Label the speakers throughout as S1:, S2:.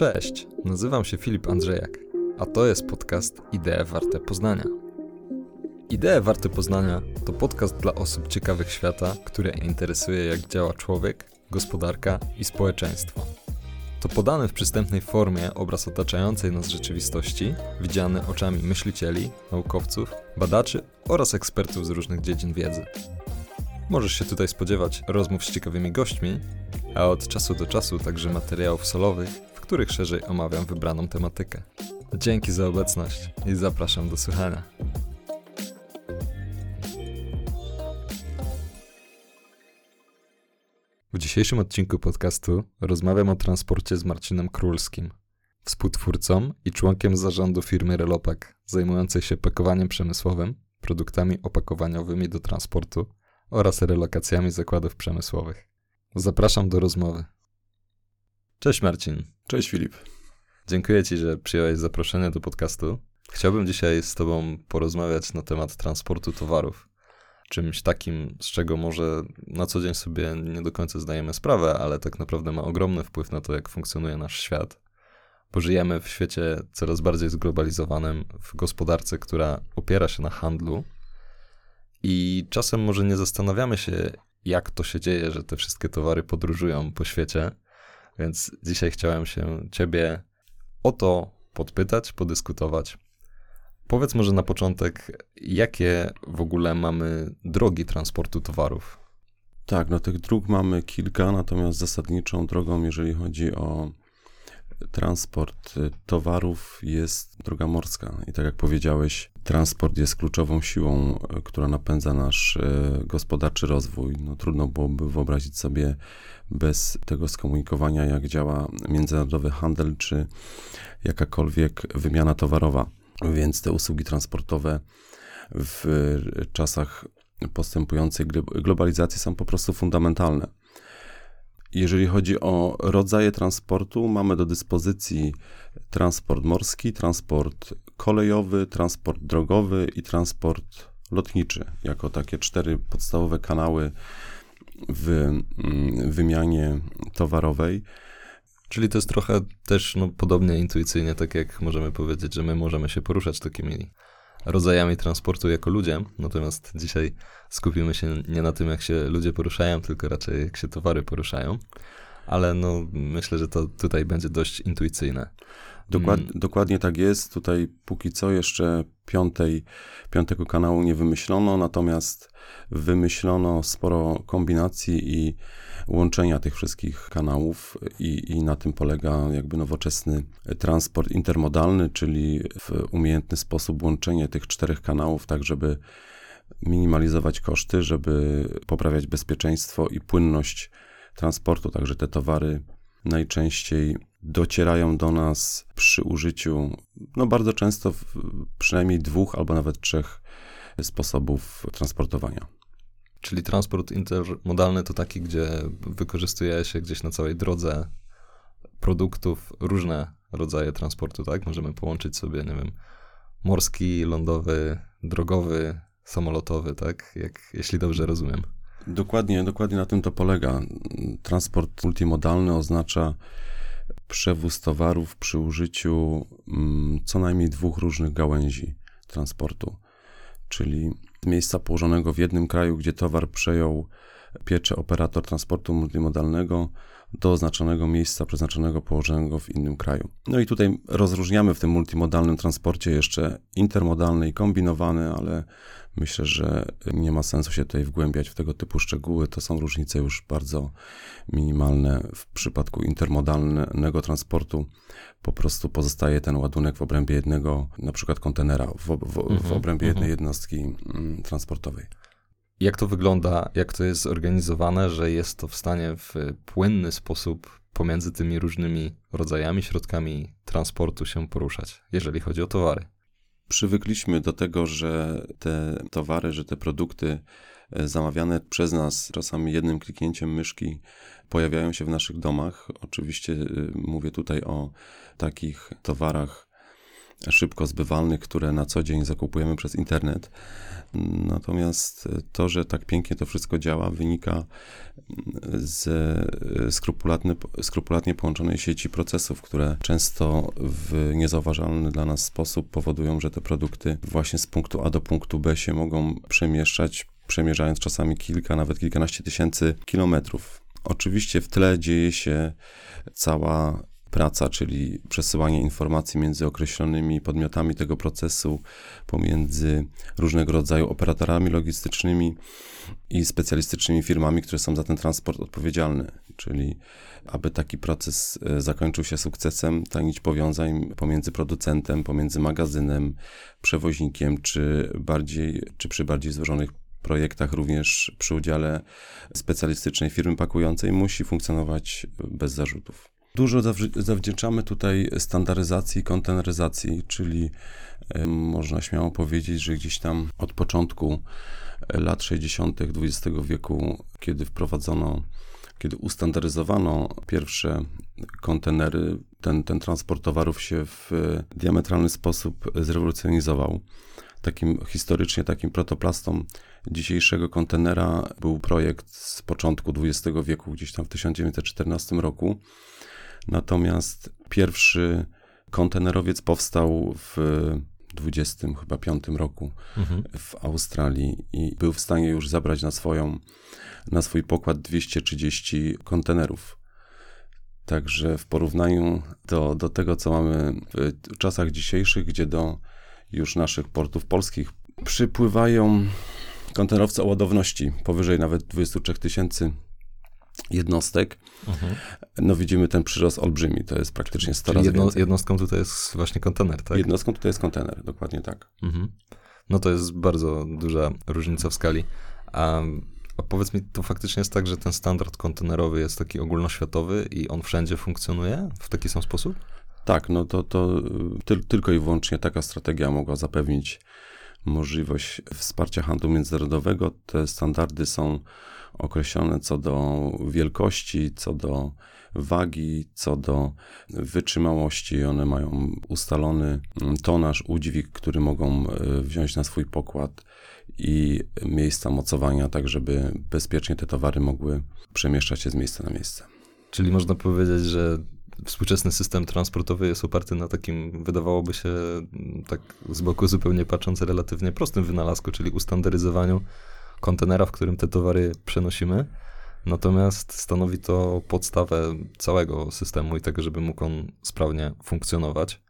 S1: Cześć, nazywam się Filip Andrzejak, a to jest podcast Idee Warte Poznania. Idee Warte Poznania to podcast dla osób ciekawych świata, które interesuje jak działa człowiek, gospodarka i społeczeństwo. To podany w przystępnej formie obraz otaczającej nas rzeczywistości, widziany oczami myślicieli, naukowców, badaczy oraz ekspertów z różnych dziedzin wiedzy. Możesz się tutaj spodziewać rozmów z ciekawymi gośćmi, a od czasu do czasu także materiałów solowych, których szerzej omawiam wybraną tematykę. Dzięki za obecność i zapraszam do słuchania. W dzisiejszym odcinku podcastu rozmawiam o transporcie z Marcinem Królskim, współtwórcą i członkiem zarządu firmy Relopak, zajmującej się pakowaniem przemysłowym, produktami opakowaniowymi do transportu oraz relokacjami zakładów przemysłowych. Zapraszam do rozmowy. Cześć Marcin.
S2: Cześć Filip.
S1: Dziękuję Ci, że przyjąłeś zaproszenie do podcastu. Chciałbym dzisiaj z Tobą porozmawiać na temat transportu towarów. Czymś takim, z czego może na co dzień sobie nie do końca zdajemy sprawę, ale tak naprawdę ma ogromny wpływ na to, jak funkcjonuje nasz świat. Bo żyjemy w świecie coraz bardziej zglobalizowanym, w gospodarce, która opiera się na handlu. I czasem może nie zastanawiamy się, jak to się dzieje, że te wszystkie towary podróżują po świecie. Więc dzisiaj chciałem się Ciebie o to podpytać, podyskutować. Powiedz może na początek, jakie w ogóle mamy drogi transportu towarów?
S2: Tak, no tych dróg mamy kilka, natomiast zasadniczą drogą, jeżeli chodzi o transport towarów, jest droga morska. I tak jak powiedziałeś, transport jest kluczową siłą, która napędza nasz e, gospodarczy rozwój. No, trudno byłoby wyobrazić sobie bez tego skomunikowania, jak działa międzynarodowy handel, czy jakakolwiek wymiana towarowa. Więc te usługi transportowe w czasach postępującej globalizacji są po prostu fundamentalne. Jeżeli chodzi o rodzaje transportu, mamy do dyspozycji transport morski, transport kolejowy, transport drogowy i transport lotniczy, jako takie cztery podstawowe kanały w mm, wymianie towarowej.
S1: Czyli to jest trochę też no, podobnie intuicyjnie, tak jak możemy powiedzieć, że my możemy się poruszać takimi rodzajami transportu jako ludzie, natomiast dzisiaj skupimy się nie na tym, jak się ludzie poruszają, tylko raczej jak się towary poruszają. Ale no, myślę, że to tutaj będzie dość intuicyjne.
S2: Dokład, mm. Dokładnie tak jest. Tutaj póki co jeszcze piątej, piątego kanału nie wymyślono, natomiast wymyślono sporo kombinacji i łączenia tych wszystkich kanałów i, i na tym polega jakby nowoczesny transport intermodalny, czyli w umiejętny sposób łączenie tych czterech kanałów, tak żeby minimalizować koszty, żeby poprawiać bezpieczeństwo i płynność transportu, także te towary najczęściej docierają do nas przy użyciu, no bardzo często przynajmniej dwóch albo nawet trzech sposobów transportowania.
S1: Czyli transport intermodalny to taki, gdzie wykorzystuje się gdzieś na całej drodze produktów różne rodzaje transportu, tak? Możemy połączyć sobie, nie wiem, morski, lądowy, drogowy, samolotowy, tak? Jak, jeśli dobrze rozumiem.
S2: Dokładnie, dokładnie na tym to polega. Transport multimodalny oznacza przewóz towarów przy użyciu mm, co najmniej dwóch różnych gałęzi transportu, czyli miejsca położonego w jednym kraju, gdzie towar przejął pieczę operator transportu multimodalnego do oznaczonego miejsca przeznaczonego położonego w innym kraju. No i tutaj rozróżniamy w tym multimodalnym transporcie jeszcze intermodalny i kombinowany, ale myślę, że nie ma sensu się tutaj wgłębiać w tego typu szczegóły. To są różnice już bardzo minimalne. W przypadku intermodalnego transportu po prostu pozostaje ten ładunek w obrębie jednego, na przykład kontenera, w, w, w mhm, obrębie jednej mhm. jednostki mm, transportowej.
S1: Jak to wygląda, jak to jest zorganizowane, że jest to w stanie w płynny sposób pomiędzy tymi różnymi rodzajami, środkami transportu się poruszać, jeżeli chodzi o towary?
S2: Przywykliśmy do tego, że te towary, że te produkty e, zamawiane przez nas czasami jednym kliknięciem myszki pojawiają się w naszych domach. Oczywiście e, mówię tutaj o takich towarach szybko zbywalnych, które na co dzień zakupujemy przez internet. Natomiast to, że tak pięknie to wszystko działa, wynika ze skrupulatnie, skrupulatnie połączonej sieci procesów, które często w niezauważalny dla nas sposób powodują, że te produkty właśnie z punktu A do punktu B się mogą przemieszczać, przemierzając czasami kilka, nawet kilkanaście tysięcy kilometrów. Oczywiście w tle dzieje się cała praca, czyli przesyłanie informacji między określonymi podmiotami tego procesu, pomiędzy różnego rodzaju operatorami logistycznymi i specjalistycznymi firmami, które są za ten transport odpowiedzialne. Czyli, aby taki proces e, zakończył się sukcesem, ta nić powiązań pomiędzy producentem, pomiędzy magazynem, przewoźnikiem, czy bardziej, czy przy bardziej złożonych projektach, również przy udziale specjalistycznej firmy pakującej, musi funkcjonować bez zarzutów. Dużo zawdzięczamy tutaj standaryzacji i konteneryzacji, czyli można śmiało powiedzieć, że gdzieś tam od początku e, lat 60. XX wieku, kiedy wprowadzono, kiedy ustandaryzowano pierwsze kontenery, ten, ten transport towarów się w diametralny sposób zrewolucjonizował. Takim historycznie takim protoplastą dzisiejszego kontenera był projekt z początku XX wieku, gdzieś tam w 1914 roku Natomiast pierwszy kontenerowiec powstał w 20 chyba piątym roku mhm. w Australii i był w stanie już zabrać na swoją, na swój pokład 230 kontenerów. Także w porównaniu do, do tego, co mamy w czasach dzisiejszych, gdzie do już naszych portów polskich przypływają kontenerowce o ładowności powyżej nawet 23 tysięcy jednostek, mhm. no widzimy ten przyrost olbrzymi, to jest praktycznie 100 razy jedno, więcej.
S1: Jednostką tutaj jest właśnie kontener, tak?
S2: Jednostką tutaj jest kontener, dokładnie tak. Mhm.
S1: No to jest bardzo duża różnica w skali. A, a powiedz mi, to faktycznie jest tak, że ten standard kontenerowy jest taki ogólnoświatowy i on wszędzie funkcjonuje w taki sam sposób?
S2: Tak, no to, to ty, tylko i wyłącznie taka strategia mogła zapewnić możliwość wsparcia handlu międzynarodowego. Te standardy są określone co do wielkości, co do wagi, co do wytrzymałości. One mają ustalony tonaż, udźwig, który mogą e, wziąć na swój pokład i miejsca mocowania, tak żeby bezpiecznie te towary mogły przemieszczać się z miejsca na miejsce.
S1: Czyli można powiedzieć, że współczesny system transportowy jest oparty na takim, wydawałoby się, tak z boku zupełnie patrząc, relatywnie prostym wynalazku, czyli ustandaryzowaniu kontenera, w którym te towary przenosimy. Natomiast stanowi to podstawę całego systemu i tego, żeby mógł on sprawnie funkcjonować.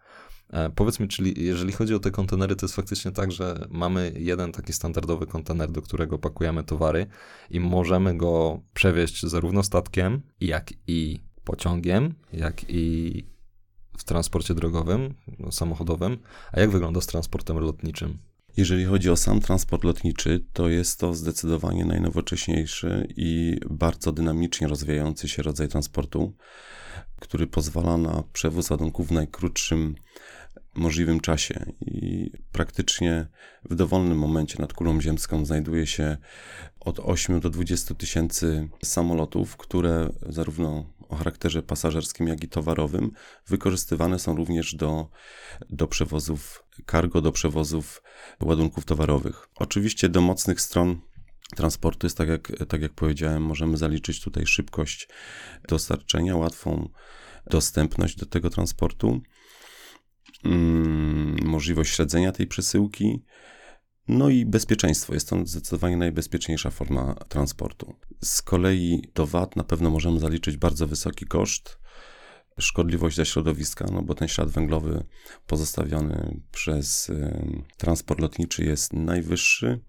S1: E, powiedz mi, czyli jeżeli chodzi o te kontenery, to jest faktycznie tak, że mamy jeden taki standardowy kontener, do którego pakujemy towary i możemy go przewieźć zarówno statkiem, jak i pociągiem, jak i w transporcie drogowym, samochodowym. A jak wygląda z transportem lotniczym?
S2: Jeżeli chodzi o sam transport lotniczy, to jest to zdecydowanie najnowocześniejszy i bardzo dynamicznie rozwijający się rodzaj transportu, który pozwala na przewóz ładunków w najkrótszym możliwym czasie i praktycznie w dowolnym momencie nad kulą ziemską znajduje się od 8 do 20 tysięcy samolotów, które zarówno o charakterze pasażerskim, jak i towarowym wykorzystywane są również do, do przewozów cargo, do przewozów ładunków towarowych. Oczywiście do mocnych stron transportu jest tak jak, tak jak powiedziałem, możemy zaliczyć tutaj szybkość dostarczenia, łatwą dostępność do tego transportu, mm, możliwość śledzenia tej przesyłki, no i bezpieczeństwo. Jest to zdecydowanie najbezpieczniejsza forma transportu. Z kolei do VAT na pewno możemy zaliczyć bardzo wysoki koszt, szkodliwość dla środowiska, no bo ten ślad węglowy pozostawiony przez y, transport lotniczy jest najwyższy.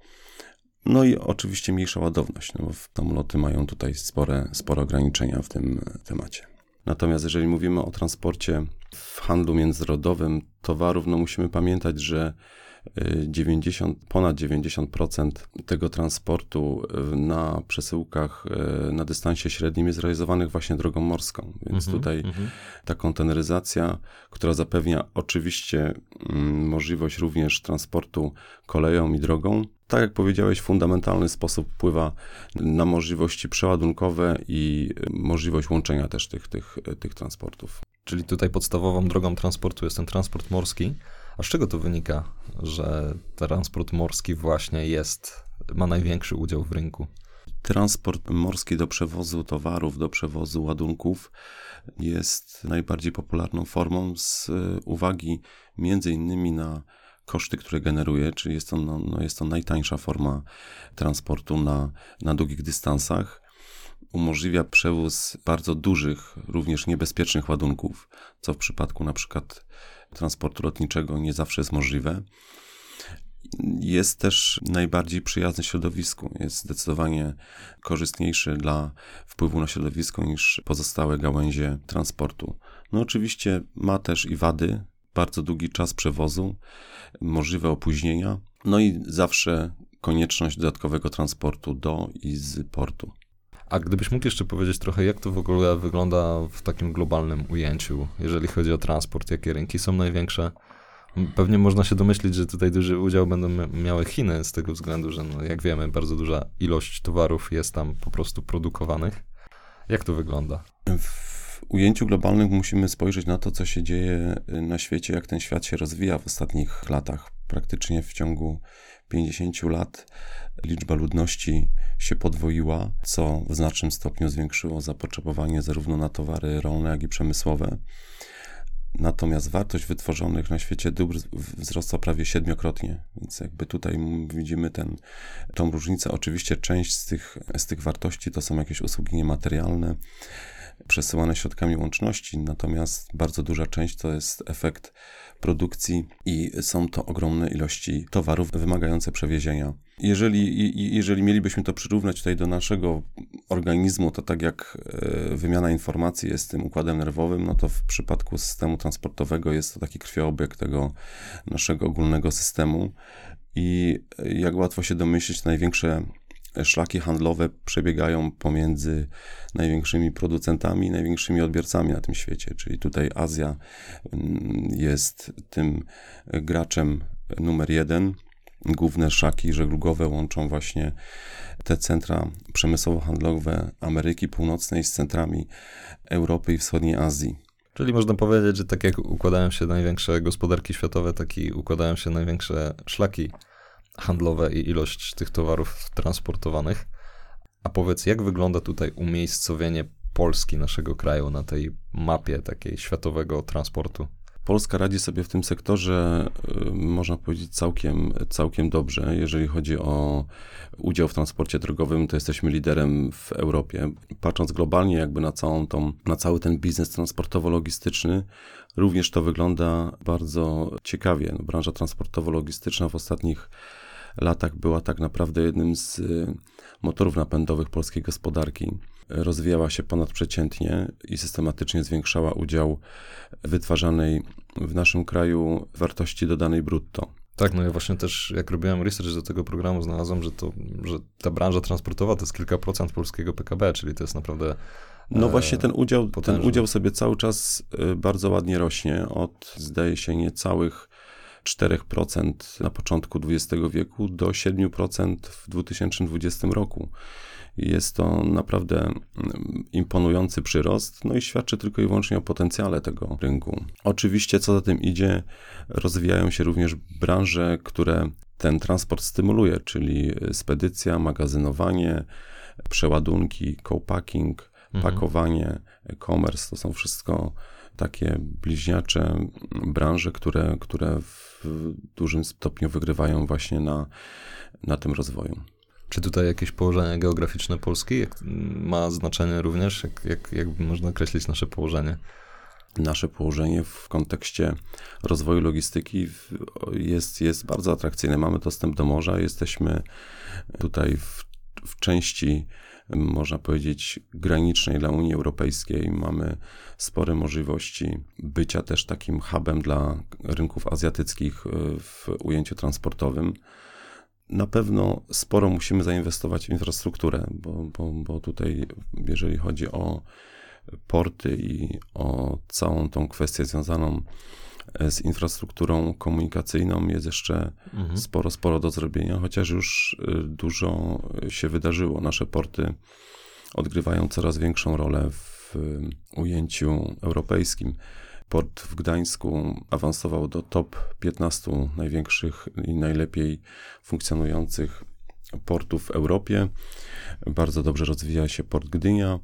S2: No i oczywiście mniejsza ładowność, no bo samoloty mają tutaj spore, spore ograniczenia w tym temacie. Natomiast jeżeli mówimy o transporcie w handlu międzynarodowym towarów, no musimy pamiętać, że 90, ponad 90% tego transportu e, na przesyłkach e, na dystansie średnim jest realizowanych właśnie drogą morską. Więc mm -hmm, tutaj mm -hmm. ta konteneryzacja, która zapewnia oczywiście mm, możliwość również transportu koleją i drogą, tak jak powiedziałeś, w fundamentalny sposób wpływa na możliwości przeładunkowe i możliwość łączenia też tych, tych, tych transportów.
S1: Czyli tutaj podstawową drogą transportu jest ten transport morski, A z czego to wynika, że transport morski właśnie jest, ma największy udział w rynku?
S2: Transport morski do przewozu towarów, do przewozu ładunków jest najbardziej popularną formą z uwagi między innymi na koszty, które generuje, czyli jest to, no, no jest to najtańsza forma transportu na, na długich dystansach. Umożliwia przewóz bardzo dużych, również niebezpiecznych ładunków, co w przypadku na przykład transportu lotniczego nie zawsze jest możliwe. Jest też najbardziej przyjazny środowisku, jest zdecydowanie korzystniejszy dla wpływu na środowisko niż pozostałe gałęzie transportu. No oczywiście ma też i wady, bardzo długi czas przewozu, możliwe opóźnienia, no i zawsze konieczność dodatkowego transportu do i z portu.
S1: A gdybyś mógł jeszcze powiedzieć trochę, jak to w ogóle wygląda w takim globalnym ujęciu, jeżeli chodzi o transport, jakie rynki są największe? Pewnie można się domyślić, że tutaj duży udział będą miały Chiny, z tego względu, że no, jak wiemy, bardzo duża ilość towarów jest tam po prostu produkowanych. Jak to wygląda?
S2: W ujęciu globalnym musimy spojrzeć na to, co się dzieje na świecie, jak ten świat się rozwija w ostatnich latach. Praktycznie w ciągu 50 lat liczba ludności się podwoiła, co w znacznym stopniu zwiększyło zapotrzebowanie zarówno na towary rolne, jak i przemysłowe. Natomiast wartość wytworzonych na świecie dóbr wzrosła prawie siedmiokrotnie, więc jakby tutaj widzimy ten, tą różnicę. Oczywiście część z tych, z tych wartości to są jakieś usługi niematerialne, przesyłane środkami łączności, natomiast bardzo duża część to jest efekt produkcji i są to ogromne ilości towarów wymagające przewiezienia. Jeżeli, jeżeli mielibyśmy to przyrównać tutaj do naszego organizmu, to tak jak e, wymiana informacji jest tym układem nerwowym, no to w przypadku systemu transportowego jest to taki krwiobieg tego naszego ogólnego systemu. I jak łatwo się domyślić, największe szlaki handlowe przebiegają pomiędzy największymi producentami i największymi odbiorcami na tym świecie. Czyli tutaj Azja mm, jest tym graczem numer jeden. Główne szlaki żeglugowe łączą właśnie te centra przemysłowo-handlowe Ameryki Północnej z centrami Europy i Wschodniej Azji.
S1: Czyli można powiedzieć, że tak jak układają się największe gospodarki światowe, tak i układają się największe szlaki handlowe i ilość tych towarów transportowanych. A powiedz, jak wygląda tutaj umiejscowienie Polski, naszego kraju, na tej mapie takiej światowego transportu?
S2: Polska radzi sobie w tym sektorze, y, można powiedzieć, całkiem, całkiem dobrze. Jeżeli chodzi o udział w transporcie drogowym, to jesteśmy liderem w Europie. Patrząc globalnie, jakby na całą tą, na cały ten biznes transportowo-logistyczny, również to wygląda bardzo ciekawie. No, branża transportowo-logistyczna w ostatnich latach była tak naprawdę jednym z y, motorów napędowych polskiej gospodarki. Rozwijała się ponadprzeciętnie i systematycznie zwiększała udział wytwarzanej w naszym kraju wartości dodanej brutto.
S1: Tak, no ja właśnie też, jak robiłem research do tego programu, znalazłem, że, to, że ta branża transportowa to jest kilka procent polskiego PKB, czyli to jest naprawdę.
S2: No właśnie ten udział, ten udział sobie cały czas y, bardzo ładnie rośnie. Od zdaje się niecałych 4% na początku XX wieku do 7% w 2020 roku. Jest to naprawdę mm, imponujący przyrost, no i świadczy tylko i wyłącznie o potencjale tego rynku. Oczywiście, co za tym idzie, rozwijają się również branże, które ten transport stymuluje, czyli spedycja, magazynowanie, przeładunki, co-packing, mhm. pakowanie, e-commerce. To są wszystko takie bliźniacze branże, które, które w dużym stopniu wygrywają właśnie na, na tym rozwoju.
S1: Czy tutaj jakieś położenie geograficzne Polski ma znaczenie również? Jak, jak, jak można określić nasze położenie?
S2: Nasze położenie w kontekście rozwoju logistyki jest, jest bardzo atrakcyjne. Mamy dostęp do morza, jesteśmy tutaj w, w części można powiedzieć, granicznej dla Unii Europejskiej. Mamy spore możliwości bycia też takim hubem dla rynków azjatyckich e, w ujęciu transportowym. Na pewno sporo musimy zainwestować w infrastrukturę, bo, bo, bo tutaj, jeżeli chodzi o porty i o całą tą kwestię związaną z infrastrukturą komunikacyjną jest jeszcze mhm. sporo, sporo do zrobienia, chociaż już y, dużo się wydarzyło. Nasze porty odgrywają coraz większą rolę w ujęciu europejskim. Port w Gdańsku awansował do top 15 największych i najlepiej funkcjonujących portów w Europie. Bardzo dobrze rozwija się port Gdynia.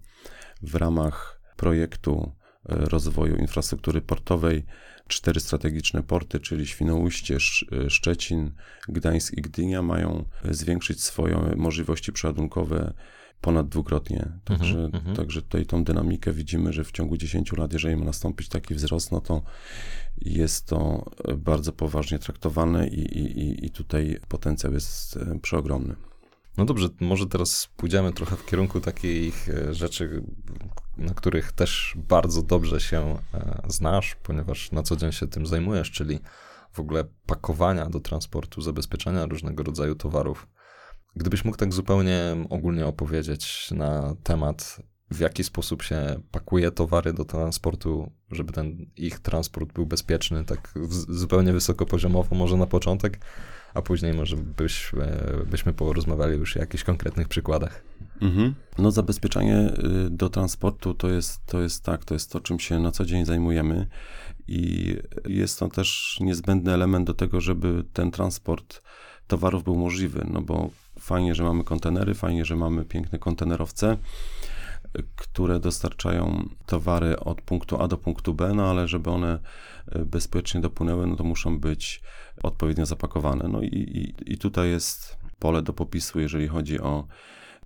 S2: W ramach projektu e, rozwoju infrastruktury portowej cztery strategiczne porty, czyli Świnoujście, e, Szczecin, Gdańsk i Gdynia mają zwiększyć swoje możliwości przeładunkowe ponad dwukrotnie. Także, mm -hmm. także tutaj tą dynamikę widzimy, że w ciągu 10 lat, jeżeli ma nastąpić taki wzrost, no to jest to bardzo poważnie traktowane i, i, i tutaj potencjał jest e, przeogromny.
S1: No dobrze, może teraz pójdziemy trochę w kierunku takich e, rzeczy, na których też bardzo dobrze się e, znasz, ponieważ na co dzień się tym zajmujesz, czyli w ogóle pakowania do transportu, zabezpieczania różnego rodzaju towarów. Gdybyś mógł tak zupełnie ogólnie opowiedzieć na temat, w jaki sposób się pakuje towary do transportu, żeby ten ich transport był bezpieczny, tak zupełnie wysokopoziomowo, może na początek, a później może byś, e, byśmy porozmawiali już o jakichś konkretnych przykładach.
S2: Mhm. No zabezpieczanie y, do transportu to jest, to jest tak, to jest to, czym się na co dzień zajmujemy i jest to też niezbędny element do tego, żeby ten transport towarów był możliwy, no bo fajnie, że mamy kontenery, fajnie, że mamy piękne kontenerowce, które dostarczają towary od punktu A do punktu B, no ale żeby one e, bezpiecznie dopłynęły, no to muszą być odpowiednio zapakowane. No i, i, i tutaj jest pole do popisu, jeżeli chodzi o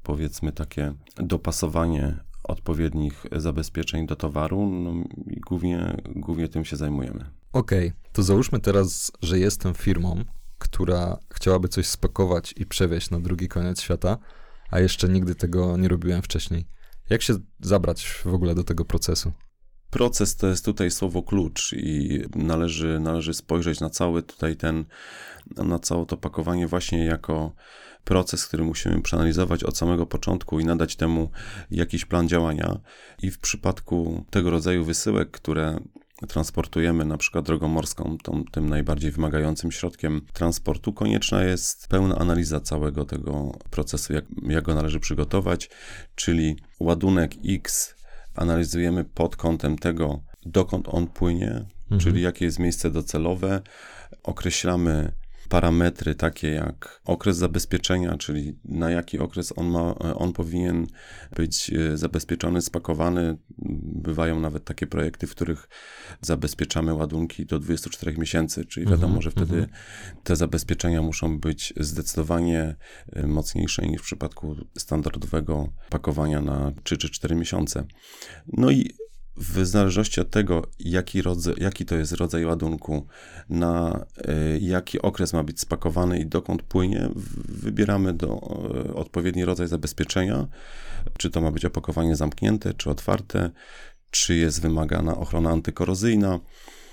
S2: powiedzmy takie dopasowanie odpowiednich zabezpieczeń do towaru no i głównie, głównie tym się zajmujemy.
S1: Okej, okay, to załóżmy teraz, że jestem firmą, która chciałaby coś spakować i przewieźć na drugi koniec świata, a jeszcze nigdy tego nie robiłem wcześniej. Jak się zabrać w ogóle do tego procesu?
S2: Proces to jest tutaj słowo klucz i należy, należy spojrzeć na cały tutaj ten, na całe to pakowanie właśnie jako proces, który musimy przeanalizować od samego początku i nadać temu jakiś plan działania. I w przypadku tego rodzaju wysyłek, które transportujemy na przykład drogą morską, tą, tym najbardziej wymagającym środkiem transportu, konieczna jest pełna analiza całego tego procesu, jak, jak go należy przygotować, czyli ładunek X analizujemy pod kątem tego, dokąd on płynie, mhm. czyli jakie jest miejsce docelowe, określamy parametry takie jak okres zabezpieczenia, czyli na jaki okres on, ma, on powinien być e, zabezpieczony, spakowany. Bywają nawet takie projekty, w których zabezpieczamy ładunki do 24 miesięcy, czyli wiadomo, mhm, że wtedy mhm. te zabezpieczenia muszą być zdecydowanie e, mocniejsze niż w przypadku standardowego pakowania na 3 czy 4 miesiące. No i w zależności od tego, jaki, rodzaj, jaki to jest rodzaj ładunku, na y, jaki okres ma być spakowany i dokąd płynie, wybieramy do, y, odpowiedni rodzaj zabezpieczenia, czy to ma być opakowanie zamknięte, czy otwarte, czy jest wymagana ochrona antykorozyjna,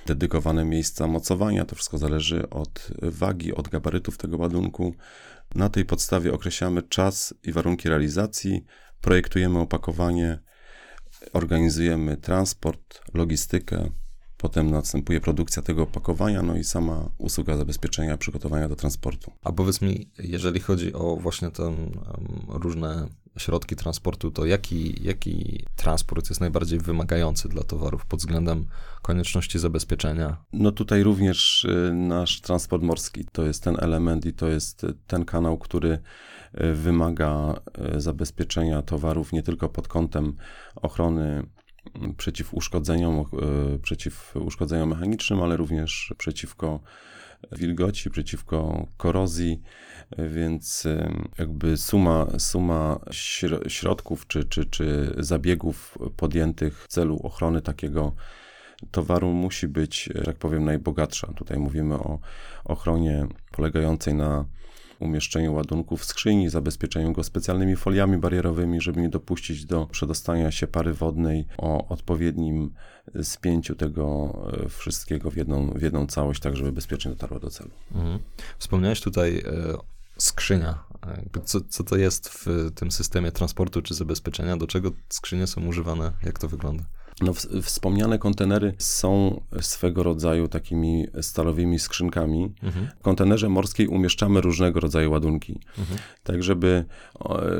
S2: dedykowane miejsca mocowania, to wszystko zależy od wagi, od gabarytów tego ładunku. Na tej podstawie określamy czas i warunki realizacji, projektujemy opakowanie, organizujemy transport, logistykę, potem następuje produkcja tego opakowania, no i sama usługa zabezpieczenia, przygotowania do transportu.
S1: A powiedz mi, jeżeli chodzi o właśnie te um, różne środki transportu, to jaki, jaki transport jest najbardziej wymagający dla towarów pod względem konieczności zabezpieczenia?
S2: No tutaj również y, nasz transport morski to jest ten element i to jest ten kanał, który wymaga y, zabezpieczenia towarów nie tylko pod kątem ochrony przeciw uszkodzeniom, przeciw uszkodzeniom mechanicznym, ale również przeciwko wilgoci, przeciwko korozji, więc jakby suma, suma środków czy, czy, czy zabiegów podjętych w celu ochrony takiego towaru musi być, jak powiem, najbogatsza. Tutaj mówimy o ochronie polegającej na umieszczeniu ładunku w skrzyni, zabezpieczeniu go specjalnymi foliami barierowymi, żeby nie dopuścić do przedostania się pary wodnej, o odpowiednim spięciu tego e, wszystkiego w jedną, w jedną całość, tak żeby bezpiecznie dotarło do celu. Mhm.
S1: Wspomniałeś tutaj e, skrzynia. Co, co to jest w tym systemie transportu czy zabezpieczenia? Do czego skrzynie są używane? Jak to wygląda?
S2: No, wspomniane kontenery są swego rodzaju takimi stalowymi skrzynkami. Mhm. W kontenerze morskiej umieszczamy różnego rodzaju ładunki. Mhm. Tak, żeby,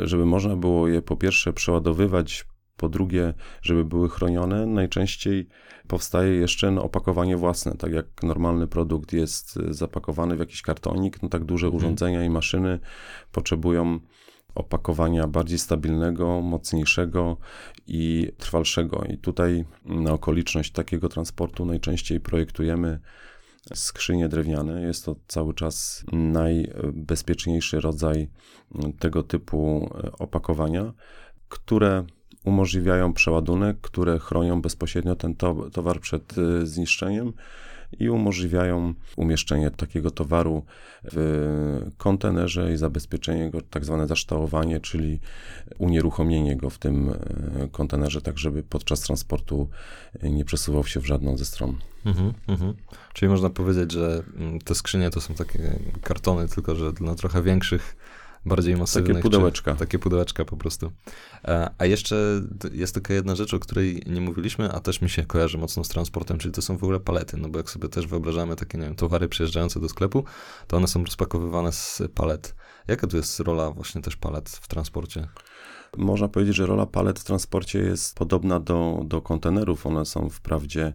S2: żeby można było je po pierwsze przeładowywać Po drugie, żeby były chronione, najczęściej powstaje jeszcze no, opakowanie własne. Tak jak normalny produkt jest zapakowany w jakiś kartonik, no tak duże mhm. urządzenia i maszyny potrzebują opakowania bardziej stabilnego, mocniejszego i trwalszego. I tutaj na okoliczność takiego transportu najczęściej projektujemy skrzynie drewniane. Jest to cały czas najbezpieczniejszy rodzaj tego typu opakowania, które umożliwiają przeładunek, które chronią bezpośrednio ten towar przed y, zniszczeniem i umożliwiają umieszczenie takiego towaru w kontenerze i zabezpieczenie go, tak zwane zaształowanie, czyli unieruchomienie go w tym e, kontenerze, tak żeby podczas transportu nie przesuwał się w żadną ze stron. Mhm,
S1: mhm. Czyli można powiedzieć, że mm, te skrzynie to są takie kartony, tylko że dla trochę większych bardziej masywnych.
S2: Takie pudełeczka.
S1: Takie pudełeczka po prostu. E, a jeszcze jest taka jedna rzecz, o której nie mówiliśmy, a też mi się kojarzy mocno z transportem, czyli to są w ogóle palety, no bo jak sobie też wyobrażamy takie, nie wiem, towary przyjeżdżające do sklepu, to one są rozpakowywane z palet. Jaka tu jest rola właśnie też palet w transporcie?
S2: Można powiedzieć, że rola palet w transporcie jest podobna do, do kontenerów. One są wprawdzie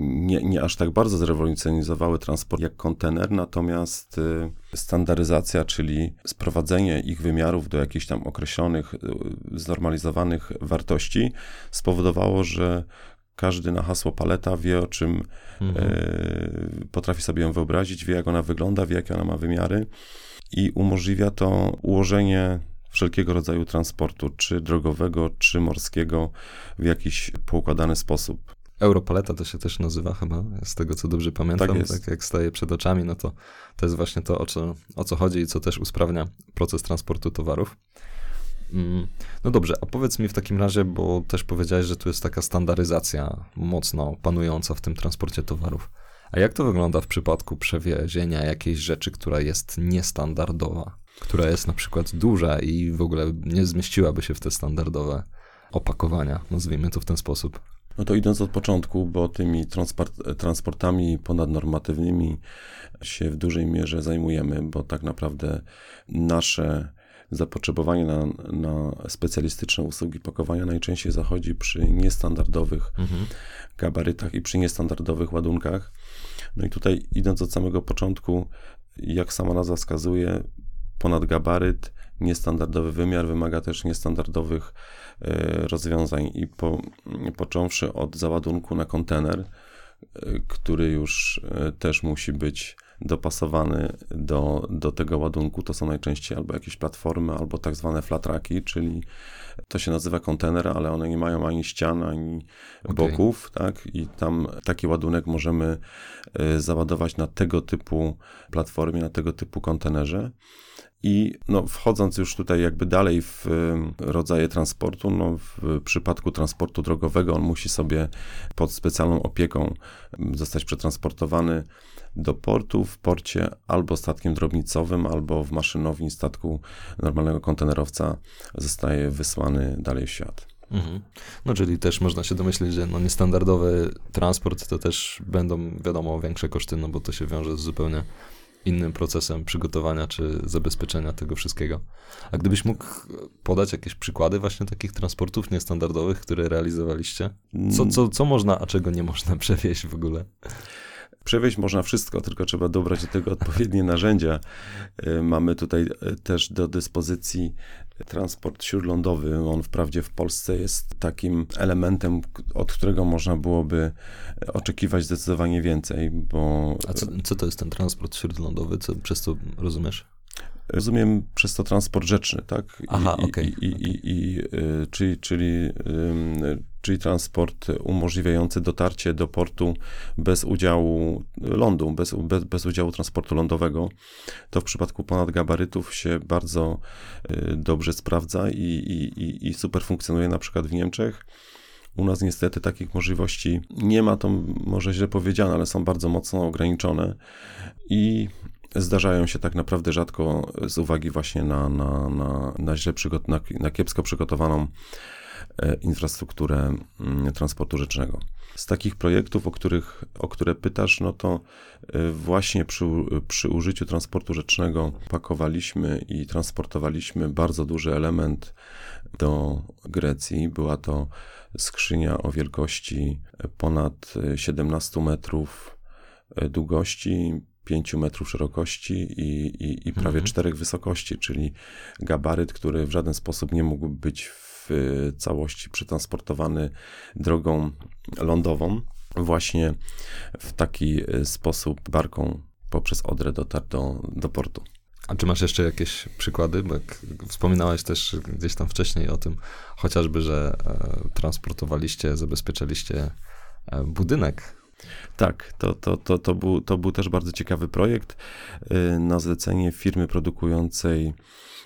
S2: nie, nie aż tak bardzo zrewolucjonizowały transport jak kontener, natomiast y, standaryzacja, czyli sprowadzenie ich wymiarów do jakichś tam określonych, y, znormalizowanych wartości spowodowało, że każdy na hasło paleta wie, o czym mhm. y, potrafi sobie ją wyobrazić, wie, jak ona wygląda, wie, jakie ona ma wymiary i umożliwia to ułożenie wszelkiego rodzaju transportu, czy drogowego, czy morskiego, w jakiś poukładany sposób.
S1: Europaleta to się też nazywa chyba, z tego co dobrze pamiętam. Tak, tak jak staje przed oczami, no to to jest właśnie to, o co, o co chodzi i co też usprawnia proces transportu towarów. Mm, no dobrze, a powiedz mi w takim razie, bo też powiedziałeś, że tu jest taka standaryzacja mocno panująca w tym transporcie towarów. A jak to wygląda w przypadku przewiezienia jakiejś rzeczy, która jest niestandardowa? Która jest na przykład duża i w ogóle nie zmieściłaby się w te standardowe opakowania, nazwijmy to w ten sposób.
S2: No to idąc od początku, bo tymi transport, transportami ponadnormatywnymi się w dużej mierze zajmujemy, bo tak naprawdę nasze zapotrzebowanie na, na specjalistyczne usługi pakowania najczęściej zachodzi przy niestandardowych mhm. gabarytach i przy niestandardowych ładunkach. No i tutaj idąc od samego początku, jak sama nazwa wskazuje, ponad gabaryt, niestandardowy wymiar wymaga też niestandardowych e, rozwiązań i po, począwszy od załadunku na kontener, e, który już e, też musi być dopasowany do, do tego ładunku. To są najczęściej albo jakieś platformy, albo tak zwane flatraki, czyli to się nazywa kontener, ale one nie mają ani ścian, ani okay. boków, tak? I tam taki ładunek możemy załadować na tego typu platformie, na tego typu kontenerze. I no, wchodząc już tutaj jakby dalej w rodzaje transportu, no, w przypadku transportu drogowego on musi sobie pod specjalną opieką zostać przetransportowany do portu, w porcie albo statkiem drobnicowym, albo w maszynowni statku normalnego kontenerowca zostaje wysłany dalej w świat. Mhm.
S1: No, czyli też można się domyślić, że no, niestandardowy transport to też będą, wiadomo, większe koszty, no bo to się wiąże z zupełnie innym procesem przygotowania czy zabezpieczenia tego wszystkiego. A gdybyś mógł podać jakieś przykłady właśnie takich transportów niestandardowych, które realizowaliście? Co, co, co można, a czego nie można przewieźć w ogóle?
S2: Przewieźć można wszystko, tylko trzeba dobrać do tego odpowiednie narzędzia. Y, mamy tutaj y, też do dyspozycji transport śródlądowy. On wprawdzie w Polsce jest takim elementem, od którego można byłoby oczekiwać zdecydowanie więcej, bo...
S1: A co, co to jest ten transport śródlądowy? Co przez co rozumiesz?
S2: Rozumiem przez to transport rzeczny, tak?
S1: Aha, okej. Okay,
S2: czyli, czyli, czyli transport umożliwiający dotarcie do portu bez udziału lądu, bez, bez, bez udziału transportu lądowego. To w przypadku ponadgabarytów się bardzo y, dobrze sprawdza i, i, i super funkcjonuje na przykład w Niemczech. U nas niestety takich możliwości nie ma, to może źle powiedziane, ale są bardzo mocno ograniczone i zdarzają się tak naprawdę rzadko z uwagi właśnie na, na, na, na źle przygot- na, na kiepsko przygotowaną infrastrukturę mm, transportu rzecznego. Z takich projektów, o, których, o które pytasz, no to e, właśnie przy, przy użyciu transportu rzecznego pakowaliśmy i transportowaliśmy bardzo duży element do Grecji. Była to skrzynia o wielkości ponad 17 metrów długości, 5 metrów szerokości i, i, i prawie mhm. 4 wysokości, czyli gabaryt, który w żaden sposób nie mógł być całości przetransportowany drogą lądową. Właśnie w taki sposób barką poprzez Odrę dotarł do, do portu.
S1: A czy masz jeszcze jakieś przykłady? Bo jak wspominałeś też gdzieś tam wcześniej o tym, chociażby, że e, transportowaliście, zabezpieczaliście e, budynek
S2: tak, to, to, to, to, był, to był też bardzo ciekawy projekt y, na zlecenie firmy produkującej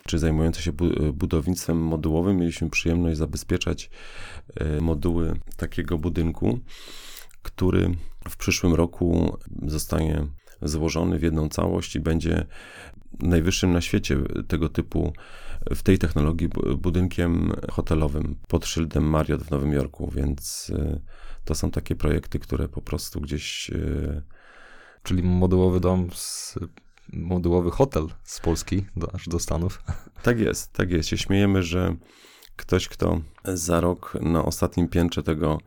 S2: czy zajmującej się budownictwem modułowym. Mieliśmy przyjemność zabezpieczać y, moduły takiego budynku, który w przyszłym roku zostanie złożony w jedną całość i będzie najwyższym na świecie tego typu w tej technologii budynkiem hotelowym pod szyldem Marriott w Nowym Jorku, więc y, to są takie projekty, które po prostu gdzieś. E,
S1: Czyli modułowy dom, z, modułowy hotel z Polski do, aż do Stanów.
S2: Tak jest, tak jest. Się śmiejemy, że ktoś, kto za rok na ostatnim piętrze tego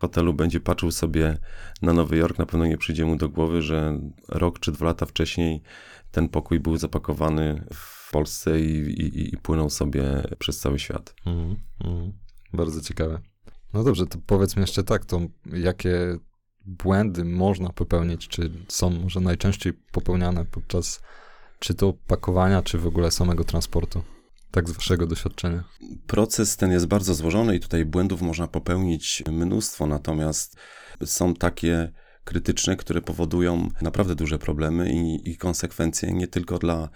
S2: hotelu będzie patrzył sobie na Nowy Jork, na pewno nie przyjdzie mu do głowy, że rok czy dwa lata wcześniej ten pokój był zapakowany w Polsce i, i, i płynął sobie przez cały świat. Mm,
S1: mm, bardzo ciekawe. No dobrze, to powiedz mi jeszcze tak, to jakie błędy można popełnić, czy są może najczęściej popełniane podczas czy to pakowania, czy w ogóle samego transportu? Tak z waszego doświadczenia.
S2: Proces ten jest bardzo złożony i tutaj błędów można popełnić mnóstwo, natomiast są takie krytyczne, które powodują naprawdę duże problemy i, i, konsekwencje nie tylko dla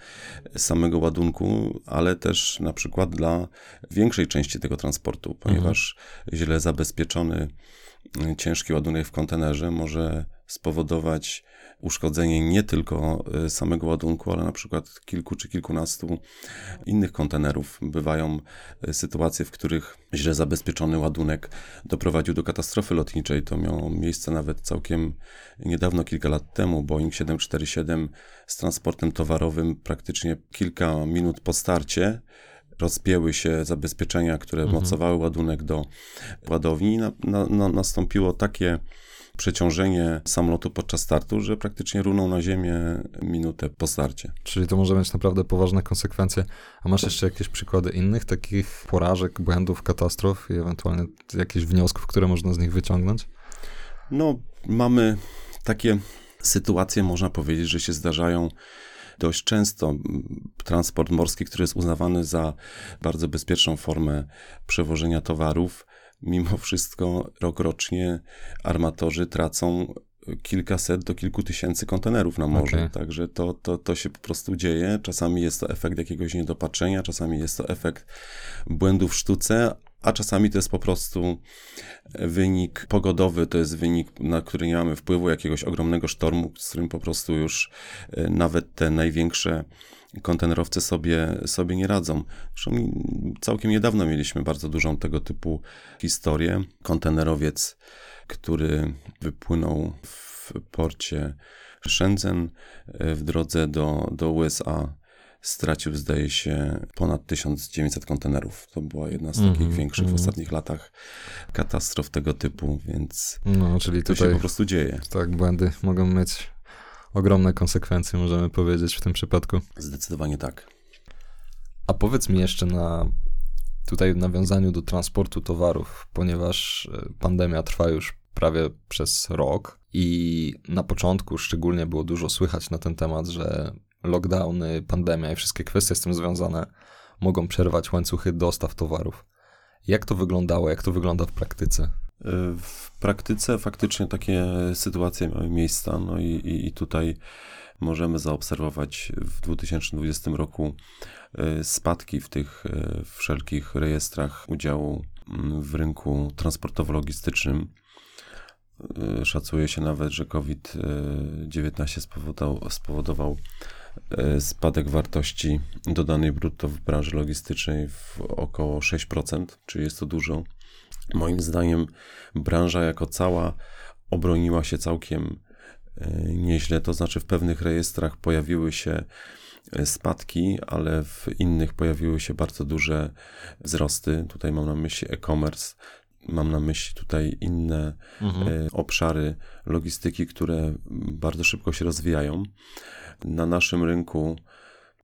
S2: samego ładunku, ale też na przykład dla większej części tego transportu, ponieważ mhm. źle zabezpieczony ciężki ładunek w kontenerze może spowodować uszkodzenie nie tylko e, samego ładunku, ale na przykład kilku czy kilkunastu innych kontenerów. Bywają e, sytuacje, w których źle zabezpieczony ładunek doprowadził do katastrofy lotniczej. To miało miejsce nawet całkiem niedawno, kilka lat temu. Boeing 747 z transportem towarowym praktycznie kilka minut po starcie rozpięły się zabezpieczenia, które mhm. mocowały ładunek do ładowni. Na, na, na, nastąpiło takie przeciążenie samolotu podczas startu, że praktycznie runął na ziemię minutę po starcie.
S1: Czyli to może mieć naprawdę poważne konsekwencje. A masz jeszcze jakieś przykłady innych takich porażek, błędów, katastrof i ewentualnie jakichś wniosków, które można z nich wyciągnąć?
S2: No, mamy takie sytuacje, można powiedzieć, że się zdarzają dość często. Transport morski, który jest uznawany za bardzo bezpieczną formę przewożenia towarów, mimo wszystko rokrocznie armatorzy tracą kilkaset do kilku tysięcy kontenerów na morzu. Okay. Także to, to, to się po prostu dzieje. Czasami jest to efekt jakiegoś niedopatrzenia, czasami jest to efekt błędów w sztuce, a czasami to jest po prostu wynik pogodowy, to jest wynik, na który nie mamy wpływu, jakiegoś ogromnego sztormu, z którym po prostu już e, nawet te największe kontenerowce sobie, sobie nie radzą. Zresztą całkiem niedawno mieliśmy bardzo dużą tego typu historię. Kontenerowiec, który wypłynął w porcie Shenzhen e, w drodze do, do USA stracił, zdaje się, ponad 1900 kontenerów. To była jedna z takich mm -hmm, większych mm -hmm. w mhm. ostatnich latach katastrof tego typu, więc no, czyli to tutaj, się po prostu dzieje.
S1: Tak, błędy mogą mieć ogromne konsekwencje, możemy powiedzieć w tym przypadku.
S2: Zdecydowanie tak.
S1: A powiedz mi jeszcze na tutaj w nawiązaniu do transportu towarów, ponieważ e, pandemia trwa już prawie przez rok i na początku szczególnie było dużo słychać na ten temat, że lockdowny, pandemia i wszystkie kwestie z tym związane mogą przerwać łańcuchy dostaw towarów. Jak to wyglądało, jak to wygląda w praktyce?
S2: W praktyce faktycznie takie sytuacje miały miejsce, no i, i, i tutaj możemy zaobserwować w 2020 roku e, spadki w tych e, wszelkich rejestrach udziału mm, w rynku transportowo-logistycznym. E, szacuje się nawet, że COVID-19 spowodował, spowodował spadek wartości dodanej brutto w branży logistycznej w około 6%, czyli jest to dużo. Moim zdaniem branża jako cała obroniła się całkiem e, nieźle, to znaczy w pewnych rejestrach pojawiły się e, spadki, ale w innych pojawiły się bardzo duże wzrosty. Tutaj mam na myśli e-commerce, mam na myśli tutaj inne mhm. E, obszary logistyki, które bardzo szybko się rozwijają. Na naszym rynku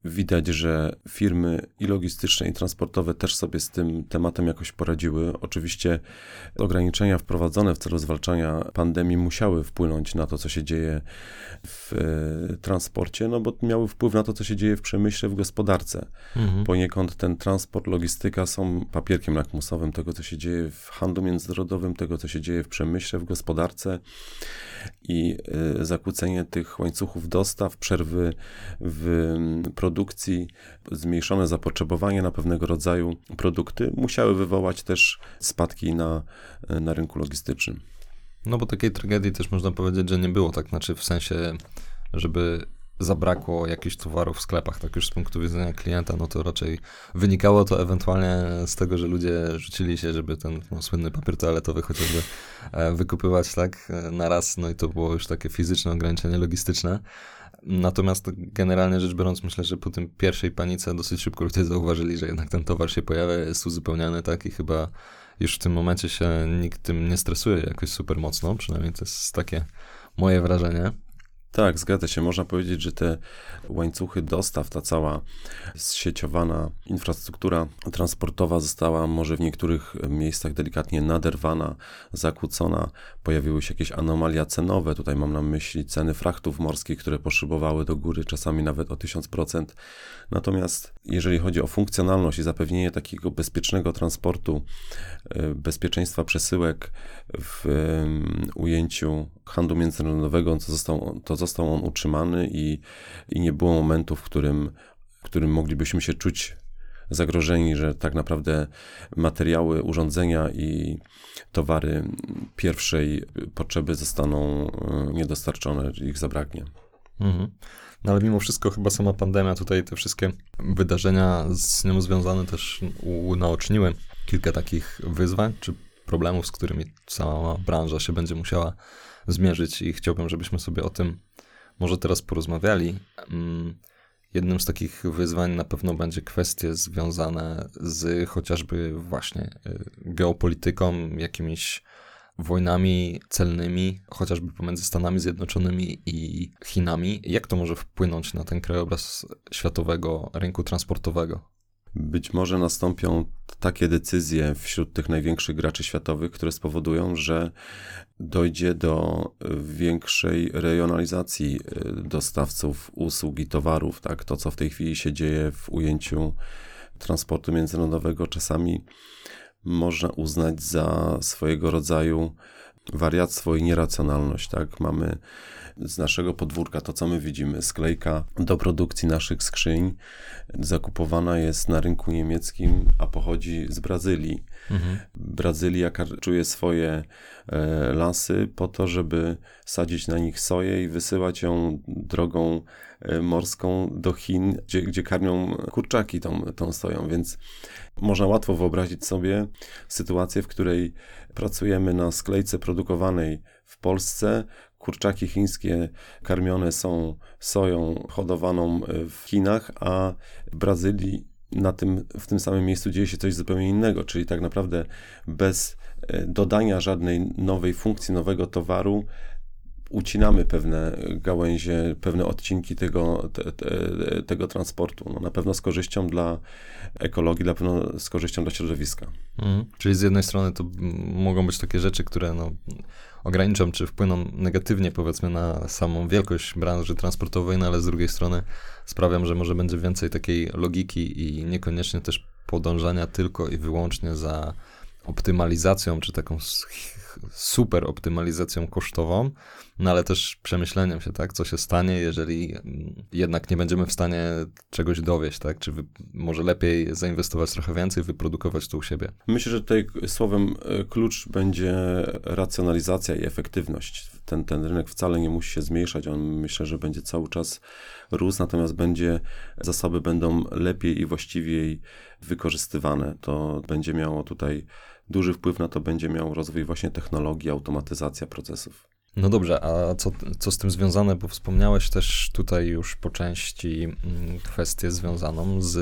S2: Widać, że firmy i logistyczne, i transportowe też sobie z tym tematem jakoś poradziły. Oczywiście ograniczenia wprowadzone w celu zwalczania pandemii musiały wpłynąć na to, co się dzieje w e, transporcie, no bo miały wpływ na to, co się dzieje w przemyśle, w gospodarce. Mhm. Poniekąd ten transport, logistyka są papierkiem lakmusowym tego, co się dzieje w handlu międzynarodowym, tego, co się dzieje w przemyśle, w gospodarce i e, zakłócenie tych łańcuchów dostaw, przerwy w produkcji, produkcji, zmniejszone zapotrzebowanie na pewnego rodzaju produkty musiały wywołać też spadki na, na rynku logistycznym.
S1: No bo takiej tragedii też można powiedzieć, że nie było, tak znaczy w sensie, żeby zabrakło jakichś towarów w sklepach, tak już z punktu widzenia klienta, no to raczej wynikało to ewentualnie z tego, że ludzie rzucili się, żeby ten no, słynny papier toaletowy chociażby e, wykupywać, tak, e, na raz, no i to było już takie fizyczne ograniczenie logistyczne. Natomiast generalnie rzecz biorąc, myślę, że po tym pierwszej panice dosyć szybko ludzie zauważyli, że jednak ten towar się pojawia, jest uzupełniany, tak, i chyba już w tym momencie się nikt tym nie stresuje jakoś super mocno, przynajmniej to jest takie moje wrażenie.
S2: Tak, zgadza się. Można powiedzieć, że te łańcuchy dostaw, ta cała zsieciowana infrastruktura transportowa została może w niektórych miejscach delikatnie naderwana, zakłócona. Pojawiły się jakieś anomalia cenowe. Tutaj mam na myśli ceny frachtów morskich, które poszybowały do góry, czasami nawet o 1000%. Natomiast jeżeli chodzi o funkcjonalność i zapewnienie takiego bezpiecznego transportu, e, bezpieczeństwa przesyłek w ujęciu handlu międzynarodowego, to został, to został on utrzymany i, i nie było momentu, w którym, w którym moglibyśmy się czuć zagrożeni, że tak naprawdę materiały, urządzenia i towary pierwszej potrzeby zostaną e, niedostarczone, ich zabraknie. Mhm.
S1: No ale mimo wszystko chyba sama pandemia, tutaj te wszystkie wydarzenia z nią związane też unaoczniły kilka takich wyzwań czy problemów, z którymi cała branża się będzie musiała zmierzyć i chciałbym, żebyśmy sobie o tym może teraz porozmawiali. Mm, jednym z takich wyzwań na pewno będzie kwestie związane z chociażby właśnie y, geopolityką, jakimiś wojnami celnymi, chociażby pomiędzy Stanami Zjednoczonymi i Chinami. Jak to może wpłynąć na ten krajobraz światowego rynku transportowego?
S2: Być może nastąpią takie decyzje wśród tych największych graczy światowych, które spowodują, że dojdzie do większej rejonalizacji y, dostawców usług i towarów. Tak? To, co w tej chwili się dzieje w ujęciu transportu międzynarodowego, czasami można uznać za swojego rodzaju wariactwo i nieracjonalność. Tak? Mamy z naszego podwórka to, co my widzimy, sklejka do produkcji naszych skrzyń zakupowana jest na rynku niemieckim, a pochodzi z Brazylii. Mhm. Brazylia czuje swoje e, lasy po to, żeby sadzić na nich soję i wysyłać ją drogą e, morską do Chin, gdzie, gdzie karmią kurczaki tą, tą soją, więc można łatwo wyobrazić sobie sytuację, w której pracujemy na sklejce produkowanej w Polsce, kurczaki chińskie karmione są soją hodowaną w Chinach, a w Brazylii na tym, w tym samym miejscu dzieje się coś zupełnie innego, czyli tak naprawdę bez e, dodania żadnej nowej funkcji, nowego towaru, ucinamy pewne gałęzie, pewne odcinki tego, te, te, tego transportu. No, na pewno z korzyścią dla ekologii, na pewno z korzyścią dla środowiska.
S1: Mhm. Czyli z jednej strony to mogą być takie rzeczy, które no, ograniczą czy wpłyną negatywnie powiedzmy na samą wielkość branży transportowej, no ale z drugiej strony sprawiam, że może będzie więcej takiej logiki i niekoniecznie też podążania tylko i wyłącznie za optymalizacją, czy taką super optymalizacją kosztową, no ale też przemyśleniem się, tak, co się stanie, jeżeli mm, jednak nie będziemy w stanie czegoś dowieść, tak, czy wy, może lepiej zainwestować trochę więcej, wyprodukować to u siebie.
S2: Myślę, że tutaj słowem e, klucz będzie racjonalizacja i efektywność ten, ten rynek wcale nie musi się zmniejszać. On myślę, że będzie cały czas rósł, natomiast będzie, zasoby będą lepiej i właściwiej wykorzystywane. To będzie miało tutaj duży wpływ na to, będzie miał rozwój właśnie technologii, automatyzacja procesów.
S1: No dobrze, a co, co z tym związane? Bo wspomniałeś też tutaj już po części mm, kwestię związaną z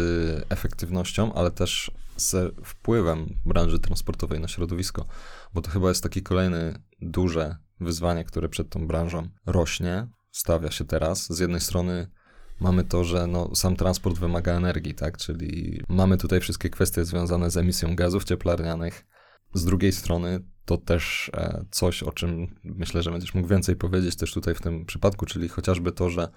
S1: efektywnością, ale też z wpływem branży transportowej na środowisko, bo to chyba jest taki kolejny duże wyzwanie, które przed tą branżą rośnie, stawia się teraz. Z jednej strony mamy to, że no, sam transport wymaga energii, tak? Czyli mamy tutaj wszystkie kwestie związane z emisją gazów cieplarnianych. Z drugiej strony to też e, coś, o czym myślę, że będziesz mógł więcej powiedzieć też tutaj w tym przypadku, czyli chociażby to, że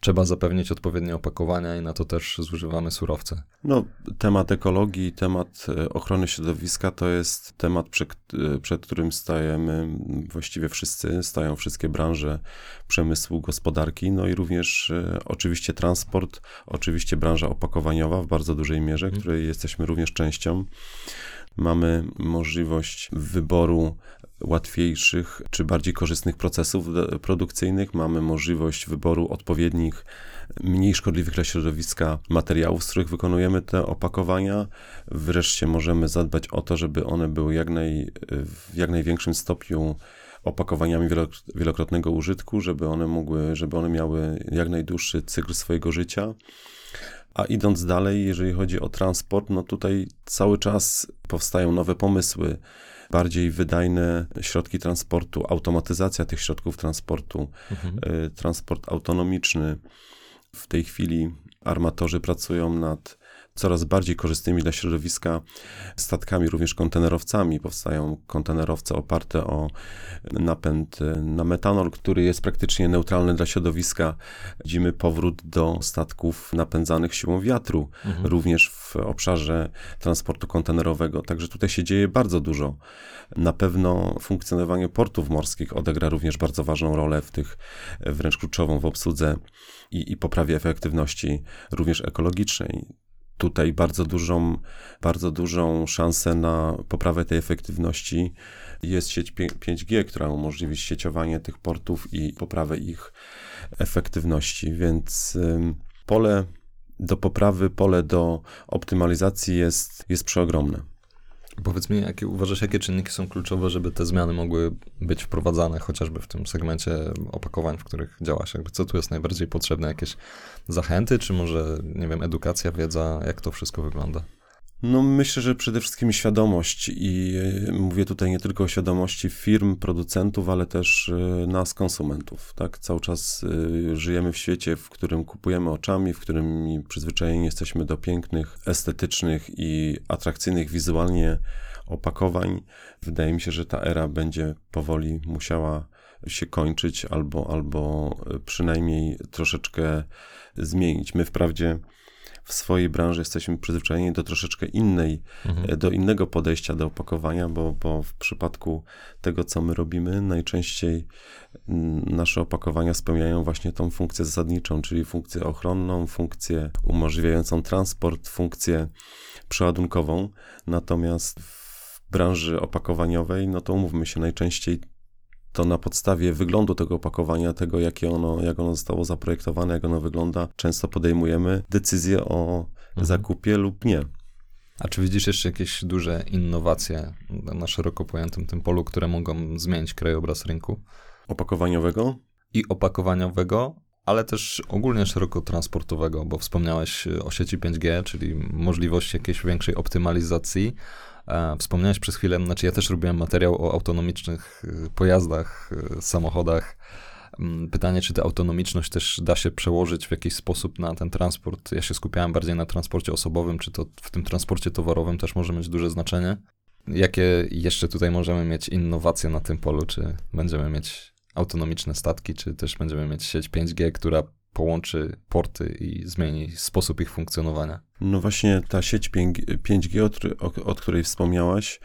S1: trzeba zapewnić odpowiednie opakowania i na to też zużywamy surowce.
S2: No, temat ekologii, temat e, ochrony środowiska to jest temat, przed, e, przed którym stajemy właściwie wszyscy, stają wszystkie branże przemysłu, gospodarki, no i również oczywiście transport, oczywiście branża opakowaniowa w bardzo dużej mierze, mhm. której jesteśmy również częścią mamy możliwość wyboru łatwiejszych czy bardziej korzystnych procesów produkcyjnych, mamy możliwość wyboru odpowiednich, mniej szkodliwych dla środowiska materiałów, z których wykonujemy te opakowania. Wreszcie możemy zadbać o to, żeby one były jak naj, w jak największym stopniu opakowaniami wielokrotnego użytku, żeby one mogły, żeby one miały jak najdłuższy cykl swojego życia. A idąc dalej, jeżeli chodzi o transport, no tutaj cały czas powstają nowe pomysły, bardziej wydajne środki transportu, automatyzacja tych środków transportu, mhm. Y, transport autonomiczny. W tej chwili armatorzy pracują nad coraz bardziej korzystnymi dla środowiska statkami, również kontenerowcami. Powstają kontenerowce oparte o napęd na metanol, który jest praktycznie neutralny dla środowiska. Widzimy powrót do statków napędzanych siłą wiatru, mhm. również w obszarze transportu kontenerowego. Także tutaj się dzieje bardzo dużo. Na pewno funkcjonowanie portów morskich odegra również bardzo ważną rolę w tych, wręcz kluczową w obsłudze i, i poprawie efektywności również ekologicznej tutaj bardzo dużą, bardzo dużą szansę na poprawę tej efektywności jest sieć 5G, która umożliwi sieciowanie tych portów i poprawę ich efektywności, więc pole do poprawy, pole do optymalizacji jest, jest przeogromne.
S1: Powiedz mi, jakie uważasz, jakie czynniki są kluczowe, żeby te zmiany mogły być wprowadzane, chociażby w tym segmencie opakowań, w których działasz? Jakby co tu jest najbardziej potrzebne? Jakieś zachęty, czy może, nie wiem, edukacja, wiedza? Jak to wszystko wygląda?
S2: No, myślę, że przede wszystkim świadomość i e, mówię tutaj nie tylko o świadomości firm, producentów, ale też e, nas, konsumentów. Tak, cały czas e, żyjemy w świecie, w którym kupujemy oczami, w którym przyzwyczajeni jesteśmy do pięknych, estetycznych i atrakcyjnych wizualnie opakowań. Wydaje mi się, że ta era będzie powoli musiała się kończyć albo, albo przynajmniej troszeczkę zmienić. My wprawdzie w swojej branży jesteśmy przyzwyczajeni do troszeczkę innej, mhm. E, do innego podejścia do opakowania, bo, bo w przypadku tego, co my robimy, najczęściej mm, nasze opakowania spełniają właśnie tą funkcję zasadniczą, czyli funkcję ochronną, funkcję umożliwiającą transport, funkcję przeładunkową. Natomiast w branży opakowaniowej, no to umówmy się, najczęściej to na podstawie wyglądu tego opakowania, tego jakie ono, jak ono zostało zaprojektowane, jak ono wygląda, często podejmujemy decyzję o mhm. zakupie lub nie.
S1: A czy widzisz jeszcze jakieś duże innowacje na szeroko pojętym tym polu, które mogą zmienić krajobraz rynku?
S2: Opakowaniowego?
S1: I opakowaniowego, ale też ogólnie szeroko transportowego, bo wspomniałeś o sieci 5G, czyli możliwości jakiejś większej optymalizacji wspomniałeś przez chwilę, znaczy ja też robiłem materiał o autonomicznych y, pojazdach, y, samochodach. Mm, pytanie, czy ta autonomiczność też da się przełożyć w jakiś sposób na ten transport. Ja się skupiałem bardziej na transporcie osobowym, czy to w tym transporcie towarowym też może mieć duże znaczenie. Jakie jeszcze tutaj możemy mieć innowacje na tym polu? Czy będziemy mieć autonomiczne statki, czy też będziemy mieć sieć 5G, która połączy porty i zmieni sposób ich funkcjonowania.
S2: No właśnie ta sieć 5G, od, od której wspomniałaś,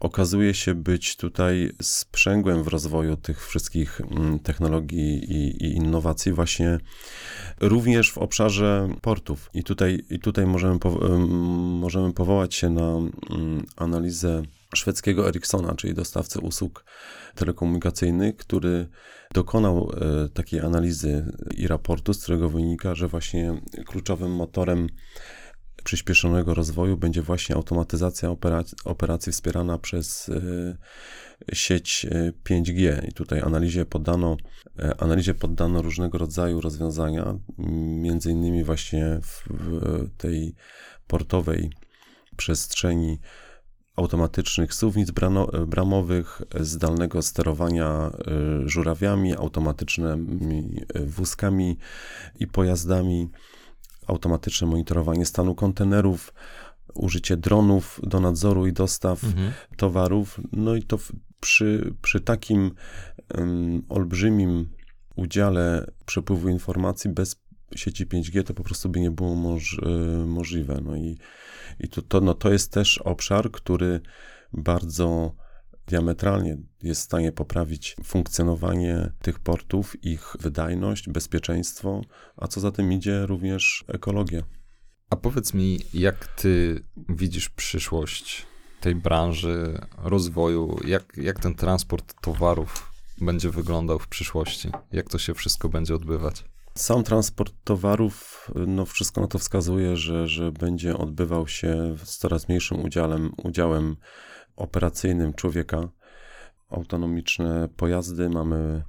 S2: okazuje się być tutaj sprzęgłem w rozwoju tych wszystkich mm, technologii i, i, innowacji, właśnie również w obszarze portów. I tutaj, i tutaj możemy, po, możemy powołać się na mm, analizę szwedzkiego Ericssona, czyli dostawcy usług telekomunikacyjnych, który dokonał e, takiej analizy i raportu, z którego wynika, że właśnie kluczowym motorem przyspieszonego rozwoju będzie właśnie automatyzacja operacji, wspierana przez e, sieć 5G. I tutaj analizie poddano, analizie poddano różnego rodzaju rozwiązania, między innymi właśnie w tej portowej przestrzeni automatycznych suwnic bramowych, zdalnego sterowania y, żurawiami, automatycznymi y, wózkami i pojazdami, automatyczne monitorowanie stanu kontenerów, użycie dronów do nadzoru i dostaw mhm. towarów. No i to przy, przy takim um, olbrzymim udziale przepływu informacji bez sieci 5G to po prostu by nie było moż, y, możliwe. No i i to, to, no, to jest też obszar, który bardzo diametralnie jest w stanie poprawić funkcjonowanie tych portów, ich wydajność, bezpieczeństwo, a co za tym idzie również ekologię.
S1: A powiedz mi, jak ty widzisz przyszłość tej branży, rozwoju, jak, jak ten transport towarów będzie wyglądał w przyszłości? Jak to się wszystko będzie odbywać?
S2: Sam transport towarów, no wszystko na to wskazuje, że, że będzie odbywał się z coraz mniejszym udziałem, udziałem operacyjnym człowieka. Autonomiczne pojazdy, mamy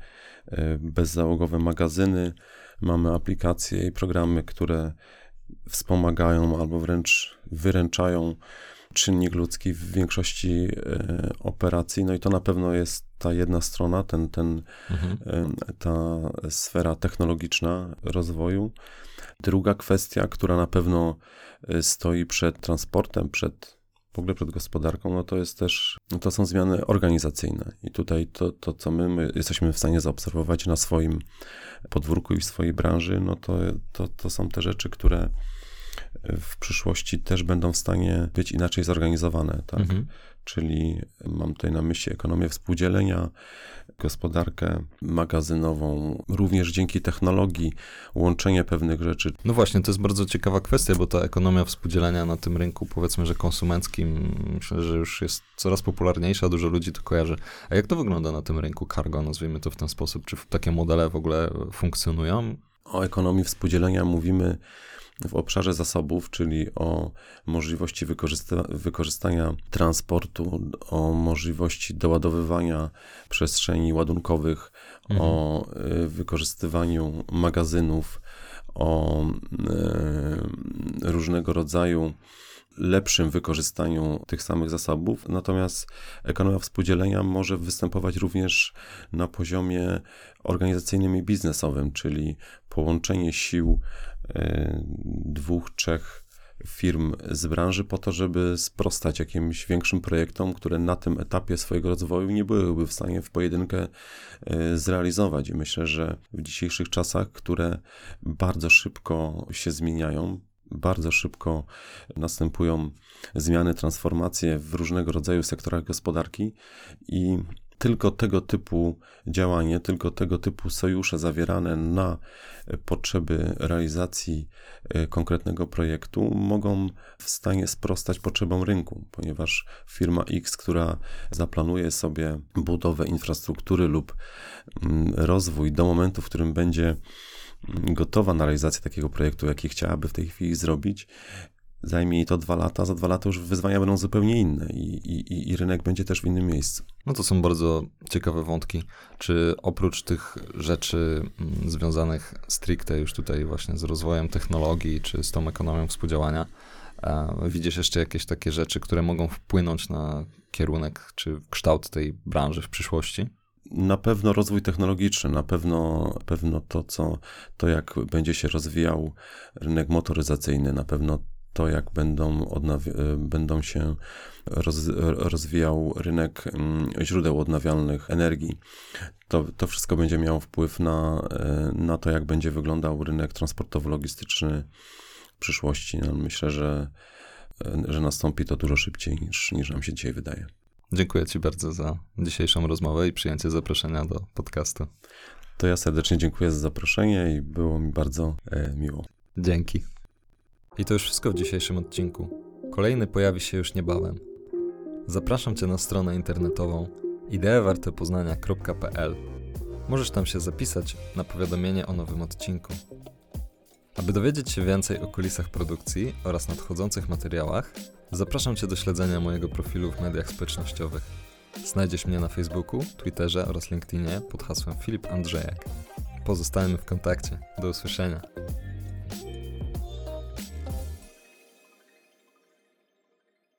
S2: e, bezzałogowe magazyny, mamy aplikacje i programy, które wspomagają albo wręcz wyręczają czynnik ludzki w większości e, operacji. No i to na pewno jest ta jedna strona, ten, ten, mhm. E, ta sfera technologiczna rozwoju. Druga kwestia, która na pewno e, stoi przed transportem, przed w ogóle przed gospodarką, no to jest też, no to są zmiany organizacyjne. I tutaj to, to co my, my jesteśmy w stanie zaobserwować na swoim podwórku i w swojej branży, no to, to, to są te rzeczy, które w przyszłości też będą w stanie być inaczej zorganizowane, tak? Mhm. Czyli mam tutaj na myśli ekonomię współdzielenia, gospodarkę magazynową, również dzięki technologii, łączenie pewnych rzeczy.
S1: No właśnie, to jest bardzo ciekawa kwestia, bo ta ekonomia współdzielenia na tym rynku, powiedzmy, że konsumenckim, myślę, że już jest coraz popularniejsza, dużo ludzi to kojarzy. A jak to wygląda na tym rynku cargo, nazwijmy to w ten sposób? Czy takie modele w ogóle funkcjonują?
S2: O ekonomii współdzielenia mówimy w obszarze zasobów, czyli o możliwości wykorzysta wykorzystania transportu, o możliwości doładowywania przestrzeni ładunkowych, mhm. o y, wykorzystywaniu magazynów, o y, różnego rodzaju lepszym wykorzystaniu tych samych zasobów, natomiast ekonomia współdzielenia może występować również na poziomie organizacyjnym i biznesowym, czyli połączenie sił e, dwóch, trzech firm z branży po to, żeby sprostać jakimś większym projektom, które na tym etapie swojego rozwoju nie byłyby w stanie w pojedynkę e, zrealizować. I myślę, że w dzisiejszych czasach, które bardzo szybko się zmieniają, bardzo szybko następują zmiany, transformacje w różnego rodzaju sektorach gospodarki i tylko tego typu działanie, tylko tego typu sojusze zawierane na potrzeby realizacji e, konkretnego projektu mogą w stanie sprostać potrzebom rynku, ponieważ firma X, która zaplanuje sobie budowę infrastruktury lub mm, rozwój do momentu, w którym będzie gotowa na realizację takiego projektu, jaki chciałaby w tej chwili zrobić, zajmie jej to dwa lata, za dwa lata już wyzwania będą zupełnie inne i, i, i rynek będzie też w innym miejscu.
S1: No to są bardzo ciekawe wątki. Czy oprócz tych rzeczy mm, związanych stricte już tutaj właśnie z rozwojem technologii, czy z tą ekonomią współdziałania, widzisz jeszcze jakieś takie rzeczy, które mogą wpłynąć na kierunek czy kształt tej branży w przyszłości?
S2: Na pewno rozwój technologiczny, na pewno, pewno to, co, to, jak będzie się rozwijał rynek motoryzacyjny, na pewno to, jak będą, będą się roz, rozwijał rynek mm, źródeł odnawialnych energii. To, to wszystko będzie miało wpływ na, e, na to, jak będzie wyglądał rynek transportowo-logistyczny w przyszłości. No, myślę, że, e, że nastąpi to dużo szybciej niż, niż nam się dzisiaj wydaje.
S1: Dziękuję Ci bardzo za dzisiejszą rozmowę i przyjęcie zaproszenia do podcastu.
S2: To ja serdecznie dziękuję za zaproszenie i było mi bardzo e, miło.
S1: Dzięki. I to już wszystko w dzisiejszym odcinku. Kolejny pojawi się już niebawem. zapraszam Cię na stronę internetową ideewartepoznania.pl. Możesz tam się zapisać na powiadomienie o nowym odcinku. Aby dowiedzieć się więcej o kulisach produkcji oraz nadchodzących materiałach, zapraszam Cię do śledzenia mojego profilu w mediach społecznościowych. Znajdziesz mnie na Facebooku, Twitterze oraz LinkedInie pod hasłem Filip Andrzejak. Pozostajemy w kontakcie. Do usłyszenia.